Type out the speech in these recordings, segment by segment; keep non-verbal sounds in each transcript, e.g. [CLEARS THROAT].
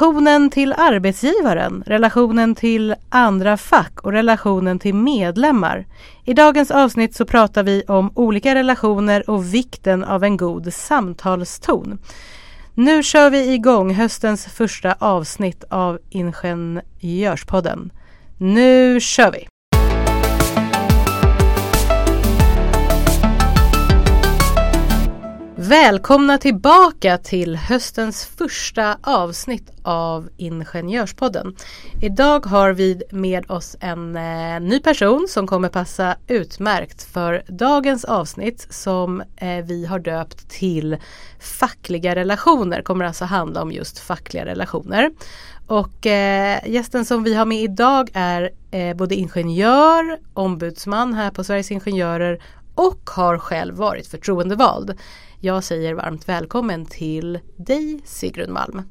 Relationen till arbetsgivaren, relationen till andra fack och relationen till medlemmar. I dagens avsnitt så pratar vi om olika relationer och vikten av en god samtalston. Nu kör vi igång höstens första avsnitt av Ingenjörspodden. Nu kör vi! Välkomna tillbaka till höstens första avsnitt av Ingenjörspodden. Idag har vi med oss en eh, ny person som kommer passa utmärkt för dagens avsnitt som eh, vi har döpt till fackliga relationer. kommer alltså handla om just fackliga relationer. Och eh, gästen som vi har med idag är eh, både ingenjör, ombudsman här på Sveriges Ingenjörer och har själv varit förtroendevald. Jag säger varmt välkommen till dig Sigrun Malm.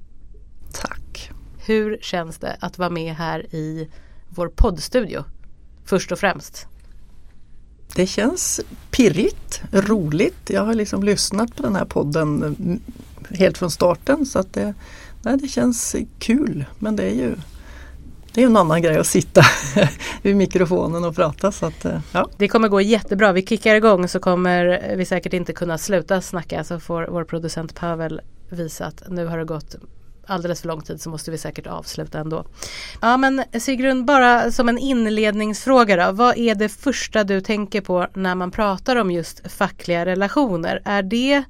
Tack. Hur känns det att vara med här i vår poddstudio? Först och främst. Det känns pirrigt, roligt. Jag har liksom lyssnat på den här podden mm, helt från starten så att det, nej, det känns kul. Men det är ju det är en annan grej att sitta [LAUGHS] vid mikrofonen och prata. Så att, eh, ja. Det kommer gå jättebra. Vi kickar igång så kommer vi säkert inte kunna sluta snacka. Så får vår producent Pavel visa att nu har det gått alldeles för lång tid så måste vi säkert avsluta ändå. Ja men Sigrun, bara som en inledningsfråga då. Vad är det första du tänker på när man pratar om just fackliga relationer? Är det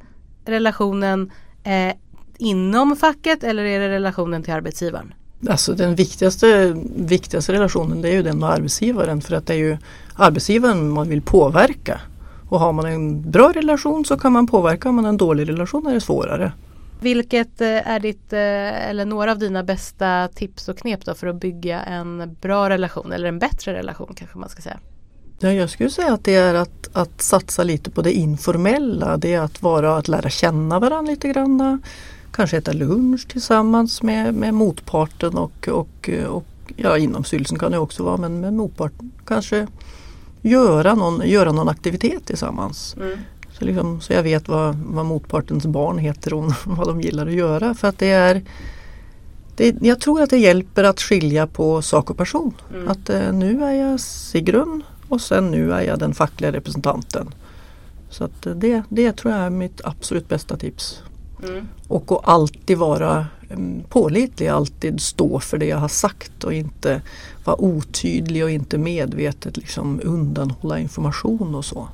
relationen eh, inom facket eller är det relationen till arbetsgivaren? Alltså den viktigaste, viktigaste relationen det är ju den med arbetsgivaren för att det är ju arbetsgivaren man vill påverka. Och har man en bra relation så kan man påverka, har man en dålig relation är det svårare. Vilket eh, är ditt, eh, eller några av dina bästa tips och knep då för att bygga en bra relation eller en bättre relation kanske man ska säga? Ja, jag skulle säga att det är att, att satsa lite på det informella. Det är att vara att lära känna varandra lite grann kanske äta lunch tillsammans med, med motparten och, och, och ja, inom styrelsen kan det också vara men med motparten kanske göra någon, göra någon aktivitet tillsammans. Mm. Så, liksom, så jag vet vad, vad motpartens barn heter och [LAUGHS] vad de gillar att göra. För att det är det, Jag tror att det hjälper att skilja på sak och person. Mm. Att eh, nu är jag Sigrun och sen nu är jag den fackliga representanten. Så att det, det tror jag är mitt absolut bästa tips. Mm. Och att alltid vara mm, pålitlig, alltid stå för det jag har sagt och inte vara otydlig och inte medvetet liksom undanhålla information och så.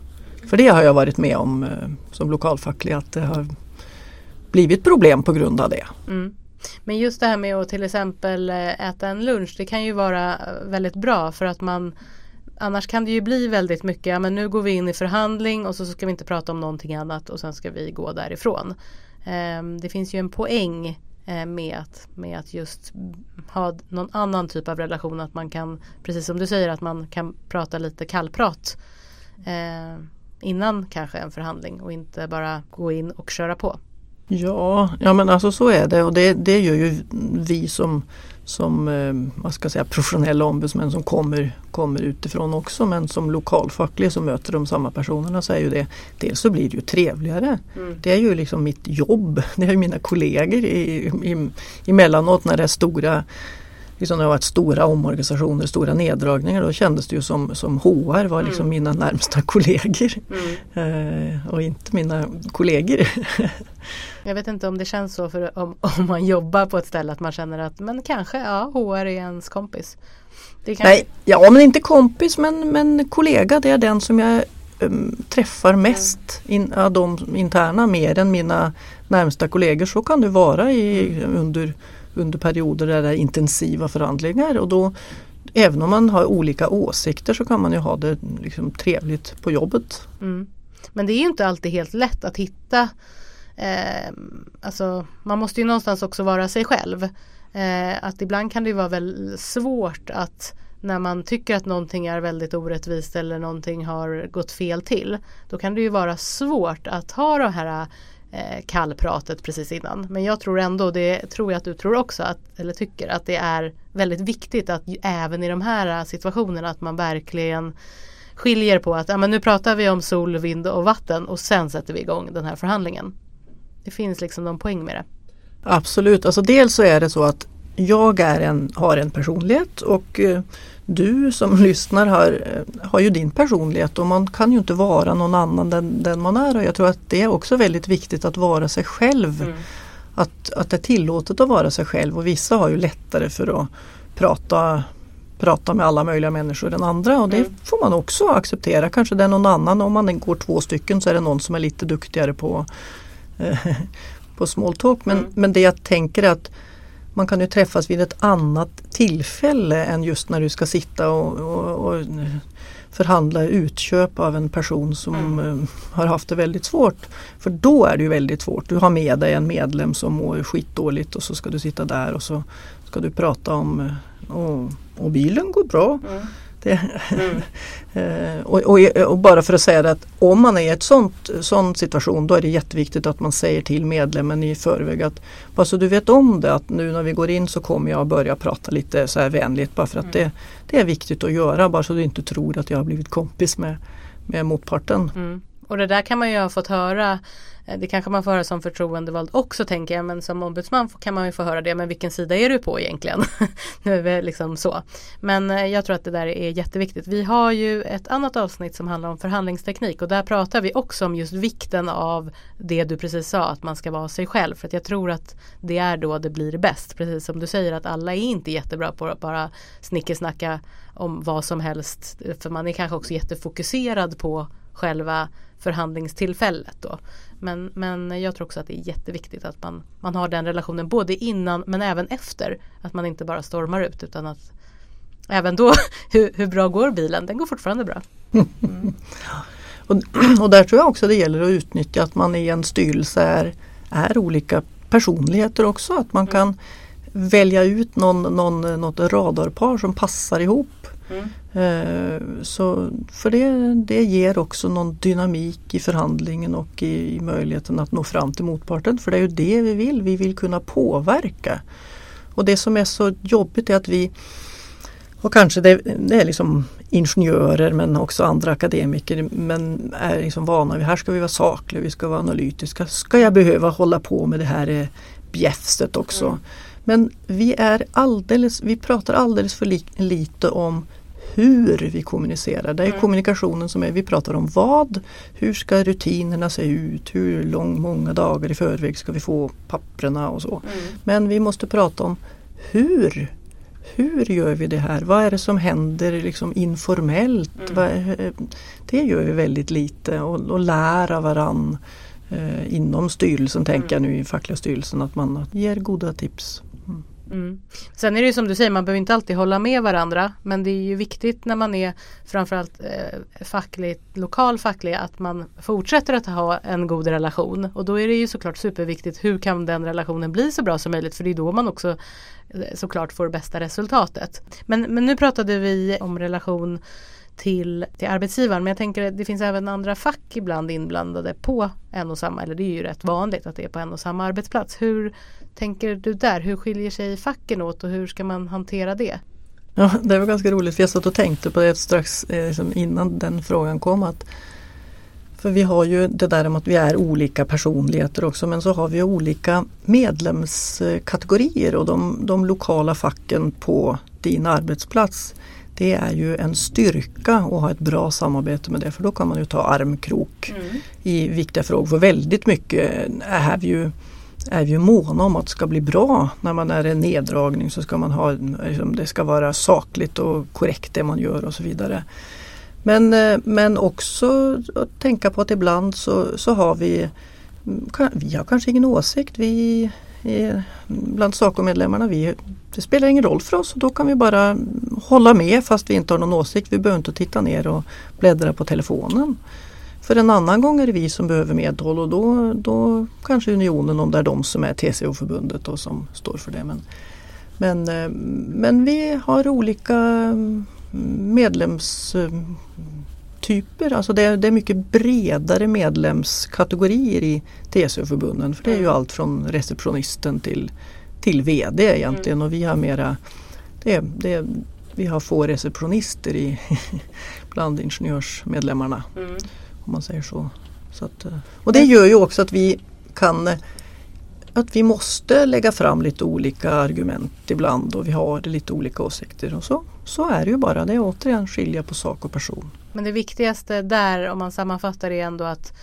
För det har jag varit med om eh, som lokalfacklig att det har blivit problem på grund av det. Mm. Men just det här med att till exempel eh, äta en lunch det kan ju vara eh, väldigt bra för att man Annars kan det ju bli väldigt mycket, ja men nu går vi in i förhandling och så ska vi inte prata om någonting annat och sen ska vi gå därifrån. Ehm, det finns ju en poäng eh, med att, med att just ha någon annan typ av relation. Att man kan, precis som du säger, att man kan prata lite kallprat eh, innan kanske en förhandling och inte bara gå in och köra på. Ja, ja men alltså så är det och det, det gör ju vi som, som eh, vad ska jag säga, professionella ombudsmän som kommer, kommer utifrån också men som lokalfacklig som möter de samma personerna så är ju det Dels så blir det ju trevligare. Mm. Det är ju liksom mitt jobb, [LAUGHS] det är ju mina kollegor i, i, emellanåt när det är stora liksom det har varit stora omorganisationer, stora neddragningar då kändes det ju som, som HR var liksom mm. mina närmsta kollegor. Mm. Eh, och inte mina kollegor. Jag vet inte om det känns så för om, om man jobbar på ett ställe att man känner att men kanske ja, HR är ens kompis. Kan... Nej, ja men inte kompis men, men kollega det är den som jag um, träffar mest in, ja, de interna mer än mina närmsta kollegor. Så kan det vara i, under under perioder där det är intensiva förhandlingar och då Även om man har olika åsikter så kan man ju ha det liksom trevligt på jobbet. Mm. Men det är ju inte alltid helt lätt att hitta eh, Alltså man måste ju någonstans också vara sig själv. Eh, att ibland kan det vara väldigt svårt att när man tycker att någonting är väldigt orättvist eller någonting har gått fel till. Då kan det ju vara svårt att ha de här Eh, kallpratet precis innan. Men jag tror ändå, det tror jag att du tror också, att, eller tycker att det är väldigt viktigt att även i de här eh, situationerna att man verkligen skiljer på att ja, men nu pratar vi om sol, vind och vatten och sen sätter vi igång den här förhandlingen. Det finns liksom någon poäng med det. Absolut, alltså dels så är det så att jag är en, har en personlighet och eh, du som [LAUGHS] lyssnar har, eh, har ju din personlighet och man kan ju inte vara någon annan än den man är och jag tror att det är också väldigt viktigt att vara sig själv. Mm. Att, att det är tillåtet att vara sig själv och vissa har ju lättare för att prata prata med alla möjliga människor än andra och det mm. får man också acceptera. Kanske det är någon annan, om man går två stycken så är det någon som är lite duktigare på, [LAUGHS] på small talk. Men, mm. men det jag tänker är att man kan ju träffas vid ett annat tillfälle än just när du ska sitta och, och, och förhandla utköp av en person som mm. Eh, har haft det väldigt svårt. För då är det ju väldigt svårt. Du har med dig en medlem som mår skitdåligt och så ska du sitta där och så ska du prata om eh, och, och bilen går bra. Mm. Det, mm. [LAUGHS] Eh, och, och, och, bara för att säga det att om man är i en sån situation då är det jätteviktigt att man säger till medlemmen i förväg att bara så du vet om det att nu när vi går in så kommer jag börja prata lite så här vänligt bara för att mm. det, det är viktigt att göra bara så du inte tror att jag har blivit kompis med, med motparten. Mm. Och det där kan man ju ha fått höra Eh, det kanske man får höra som förtroendevald också tänker jag men som ombudsman kan man ju få höra det men vilken sida är du på egentligen? [LAUGHS] nu är vi liksom så. Men eh, jag tror att det där är jätteviktigt. Vi har ju ett annat avsnitt som handlar om förhandlingsteknik och där pratar vi också om just vikten av det du precis sa att man ska vara sig själv för att jag tror att det är då det blir bäst. Precis som du säger att alla är inte jättebra på att bara snickesnacka om vad som helst för man är kanske också jättefokuserad på själva förhandlingstillfället då. Men, men jag tror också att det är jätteviktigt att man, man har den relationen både innan men även efter. Att man inte bara stormar ut utan att även då, [LAUGHS] hur, hur bra går bilen? Den går fortfarande bra. Mm. [LAUGHS] och, [CLEARS THROAT] och där tror jag också det gäller att utnyttja att man i en styrelse är, är olika personligheter också. Att man mm. kan välja ut någon, någon, något radarpar som passar ihop Mm. Eh, så för det, det ger också någon dynamik i förhandlingen och i, i, möjligheten att nå fram till motparten. För det är ju det vi vill, vi vill kunna påverka. Och det som är så jobbigt är att vi och kanske det, det är liksom ingenjörer men också andra akademiker men är liksom vana vid här ska vi vara sakliga, vi ska vara analytiska. Ska jag behöva hålla på med det här eh, bjäfset också? Mm. Men vi, är alldeles, vi pratar alldeles för li, lite om hur vi kommunicerar. Det är mm. kommunikationen som är, vi pratar om vad, hur ska rutinerna se ut, hur lång, många dagar i förväg ska vi få papprena och så. Mm. Men vi måste prata om hur hur gör vi det här? Vad är det som händer liksom informellt? Mm. Det gör vi väldigt lite och, och lära varann eh, inom styrelsen, tänker jag nu i fackliga styrelsen, att man ger goda tips. Mm. Sen är det ju som du säger, man behöver inte alltid hålla med varandra men det är ju viktigt när man är framförallt eh, fackligt, lokal facklig att man fortsätter att ha en god relation och då är det ju såklart superviktigt hur kan den relationen bli så bra som möjligt för det är då man också eh, såklart får bästa resultatet. Men, men nu pratade vi om relation till, till arbetsgivaren. Men jag tänker att det finns även andra fack ibland inblandade på en och samma, eller det är ju rätt vanligt att det är på en och samma arbetsplats. Hur tänker du där? Hur skiljer sig facken åt och hur ska man hantera det? Ja, det var ganska roligt för jag satt och tänkte på det strax eh, liksom innan den frågan kom. att för vi har ju det där med att vi är olika personligheter också men så har vi olika medlemskategorier och de, de lokala facken på din arbetsplats det är ju en styrka att ha ett bra samarbete med det för då kan man ju ta armkrok mm. i viktiga frågor. För väldigt mycket är vi ju är vi måna om att det ska bli bra. När man är en neddragning så ska man ha, liksom, det ska vara sakligt och korrekt det man gör och så vidare. Men, eh, men också att tänka på att ibland så, så har vi, vi har kanske ingen åsikt. Vi, bland SACO-medlemmarna, vi, det spelar ingen roll för oss. Då kan vi bara hålla med fast vi inte har någon åsikt. Vi behöver inte titta ner och bläddra på telefonen. För en annan gång är det vi som behöver medhåll och då, då kanske Unionen, om det är de som är TCO-förbundet och som står för det. Men, Men, eh, men vi har olika mm, medlems... Mm, medlemstyper. Alltså det, är, det är mycket bredare medlemskategorier i TCO-förbunden. För det är ju mm. allt från receptionisten till, till VD egentligen och vi har mera det, det, vi har få receptionister i, [LAUGHS] bland ingenjörsmedlemmarna. Mm. Om man säger så. så att, eh, och det gör ju också att vi kan att vi måste lägga fram lite olika argument ibland och vi har lite olika åsikter. Och så, så är det ju bara. Det är återigen skilja på sak och person. Men det viktigaste där om man sammanfattar är ändå att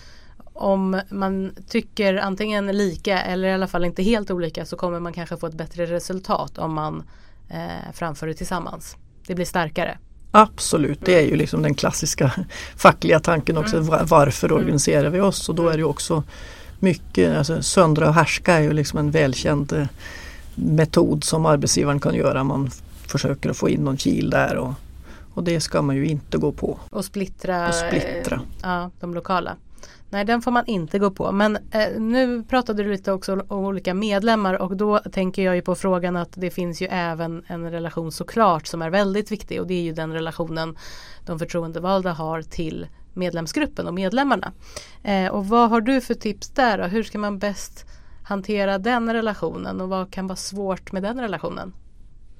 om man tycker antingen lika eller i alla fall inte helt olika så kommer man kanske få ett bättre resultat om man eh, framför det tillsammans. Det blir starkare. Absolut, det är ju liksom den klassiska [LAUGHS] fackliga tanken också. Mm. Varför mm. organiserar vi oss? Och då är det också mycket, alltså söndra och härska är ju liksom en välkänd eh, metod som arbetsgivaren kan göra. Man försöker att få in någon kil där och, och det ska man ju inte gå på. Och splittra, och splittra. ja, de lokala. Nej den får man inte gå på. Men eh, nu pratade du lite också om olika medlemmar och då tänker jag ju på frågan att det finns ju även en relation såklart som är väldigt viktig och det är ju den relationen de förtroendevalda har till medlemsgruppen och medlemmarna. Eh, och vad har du för tips där då? Hur ska man bäst hantera den relationen och vad kan vara svårt med den relationen?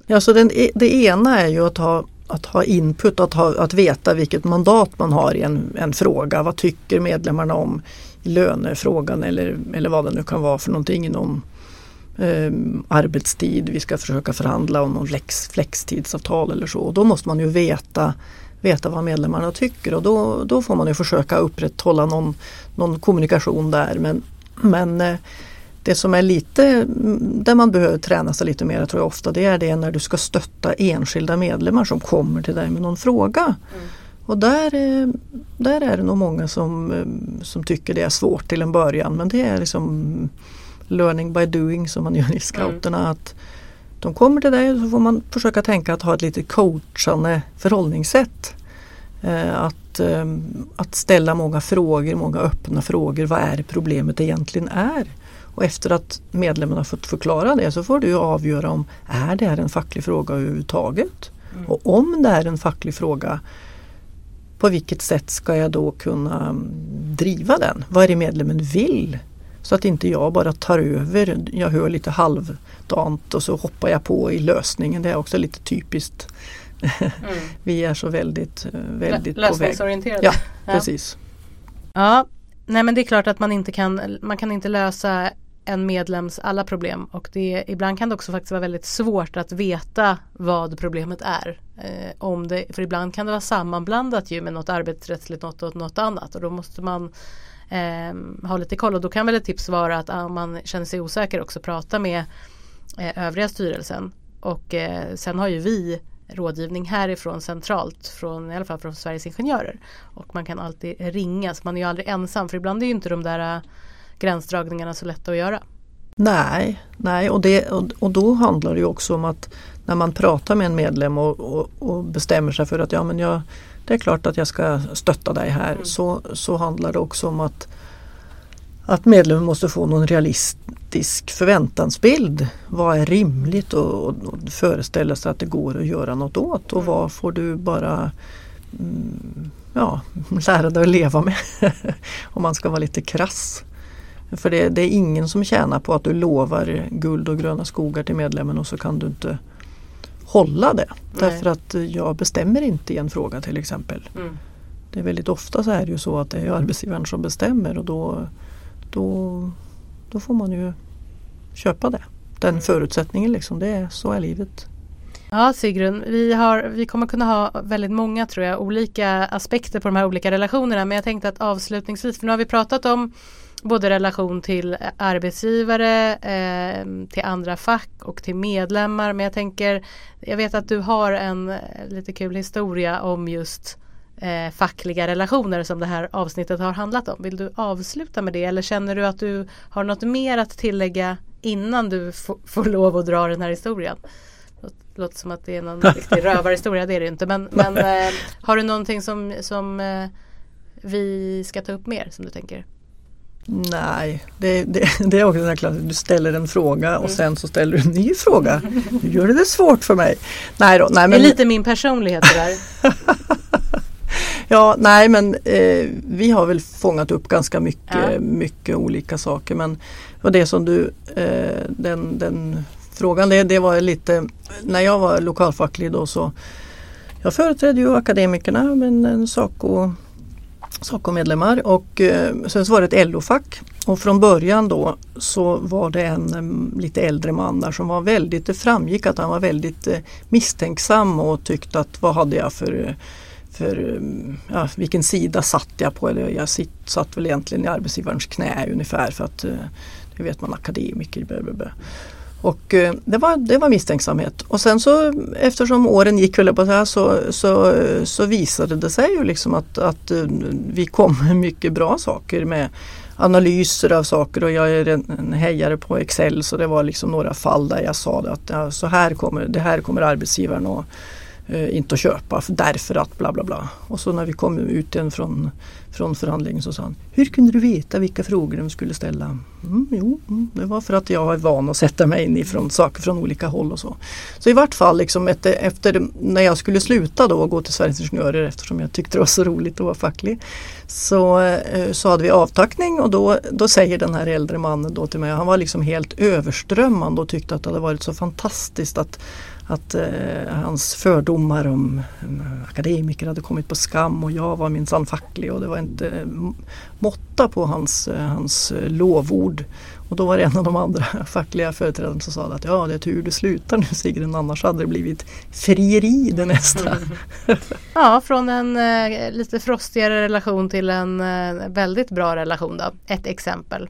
Ja, så den, e-, det ena är ju att ha, att ha input, att, ha, att veta vilket mandat man har i en, en fråga. Vad tycker medlemmarna om lönefrågan eller, eller vad det nu kan vara för någonting inom eh, arbetstid. Vi ska försöka förhandla om någon flex, flextidsavtal eller så. Och då måste man ju veta veta vad medlemmarna tycker och då, då får man ju försöka upprätthålla någon, någon kommunikation där. Men, men eh, det som är lite, där man behöver träna sig lite mer tror jag ofta, det är det när du ska stötta enskilda medlemmar som kommer till dig med någon fråga. Mm. Och där, eh, där är det nog många som, eh, som tycker det är svårt till en början men det är liksom learning by doing som man gör i scouterna. Mm. Att de kommer till dig och så får man försöka tänka att ha ett lite coachande förhållningssätt. Eh, att, eh, att ställa många frågor, många öppna frågor. Vad är problemet egentligen är? Och efter att medlemmarna har fått förklara det så får du avgöra om är det här en facklig fråga överhuvudtaget? Mm. Och om det är en facklig fråga på vilket sätt ska jag då kunna mm, driva den? Vad är det medlemmen vill? Så att inte jag bara tar över. Jag hör lite halvdant och så hoppar jag på i lösningen. Det är också lite typiskt. Mm. [LAUGHS] Vi är så väldigt, eh, väldigt L- Lösningsorienterade. Ja, precis. Ja, nej men det är klart att man inte kan, man kan inte lösa en medlems alla problem och det, ibland kan det också faktiskt vara väldigt svårt att veta vad problemet är. Eh, om det, för ibland kan det vara sammanblandat ju med något arbetsrättsligt något och något annat och då måste man eh, ha lite koll. Och då kan väl ett tips vara att om man känner sig osäker också prata med eh, övriga styrelsen. Och eh, sen har ju vi rådgivning härifrån centralt från i alla fall från Sveriges Ingenjörer. Och man kan alltid ringa så man är ju aldrig ensam för ibland är ju inte de där eh, gränsdragningarna så lätta att göra. Nej, nej och, det, och, och då handlar det ju också om att när man pratar med en medlem och, och, och bestämmer sig för att ja men jag det är klart att jag ska stötta dig här mm. så, så handlar det också om att, att medlemmen måste få någon realistisk förväntansbild. Vad är rimligt och, och föreställa sig att det går att göra något åt och mm. vad får du bara mm, ja, lära dig att leva med [LAUGHS] om man ska vara lite krass. För det, det, är ingen som tjänar på att du lovar guld och gröna skogar till medlemmen och så kan du inte hålla det. Nej. Därför att jag bestämmer inte i en fråga till exempel. Mm. Det är väldigt ofta så är det ju så att det är arbetsgivaren som bestämmer och då, då, då får man ju köpa det. Den mm. förutsättningen liksom, det är, så är livet. Ja Sigrun, vi, har, vi kommer kunna ha väldigt många tror jag olika aspekter på de här olika relationerna men jag tänkte att avslutningsvis, för nu har vi pratat om både relation till arbetsgivare, eh, till andra fack och till medlemmar. Men jag tänker, jag vet att du har en eh, lite kul historia om just eh, fackliga relationer som det här avsnittet har handlat om. Vill du avsluta med det eller känner du att du har något mer att tillägga innan du får lov att dra den här historien? Låter som att det är någon [LAUGHS] riktig rövarhistoria, det är det inte. Men, men [LAUGHS] eh, har du någonting som, som eh, vi ska ta upp mer som du tänker? Nej, det, det, det är också den här du ställer en fråga och sen så ställer du en ny fråga. Nu gör det det svårt för mig. Nej då, nej, men... Det är lite min personlighet det där. [LAUGHS] ja, nej men eh, vi har väl fångat upp ganska mycket, ja. mycket olika saker men och det som du, eh, den, den frågan det, det var lite, när jag var lokalfacklig då så jag företrädde ju akademikerna men en Saco SACO-medlemmar och eh, sen så var det ett LO-fack. Och från början då så var det en um, lite äldre man där som var väldigt, det framgick att han var väldigt eh, misstänksam och tyckte att vad hade jag för, eh, för ja, vilken sida satt jag på? Eller jag sitt, satt väl egentligen i arbetsgivarens knä ungefär för att det vet man akademiker. Blah, blah, blah. Och eh, det var, det var misstänksamhet. Och sen så eftersom åren gick på så, så, så, så visade det sig ju liksom att, att eh, vi kom med mycket bra saker med analyser av saker och jag är en hejare på Excel så det var liksom några fall där jag sa att ja, så här kommer, det här kommer arbetsgivaren att eh, inte att köpa därför att bla bla bla. Och så när vi kom ut igen från, från förhandlingen så sa han Hur kunde du veta vilka frågor de skulle ställa? Mm, jo, mm, det var för att jag är van att sätta mig in i från saker från olika håll och så. Så i vart fall liksom efter, efter när jag skulle sluta då och gå till Sveriges Ingenjörer eftersom jag tyckte det var så roligt att vara facklig. Så, eh, så hade vi avtackning och då, då säger den här äldre mannen då till mig, han var liksom helt överströmmande och tyckte att det hade varit så fantastiskt att att eh, hans fördomar om akademiker hade kommit på skam och jag var minsann facklig och det var inte eh, måtta på hans, eh, hans eh, lovord. Och då var det en av de andra [LAUGHS] fackliga företrädarna som sa att ja det är tur du slutar nu Sigrun annars hade det blivit frieri det nästa. [LAUGHS] ja från en eh, lite frostigare relation till en väldigt bra relation då. Ett exempel.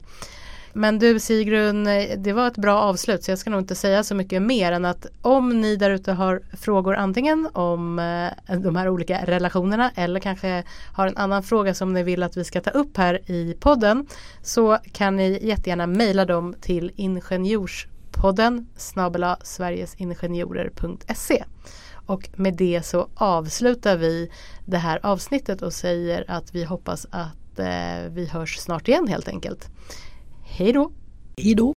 Men du Sigrun, det var ett bra avslut så jag ska nog inte säga så mycket mer än att om ni där ute har frågor antingen om eh, de här olika relationerna eller kanske har en annan fråga som ni vill att vi ska ta upp här i podden så kan ni jättegärna mejla dem till ingenjorspodden snabela sverigesingenjorer.se och med det så avslutar vi det här avsnittet och säger att vi hoppas att eh, vi hörs snart igen helt enkelt. Hej då! Hej då!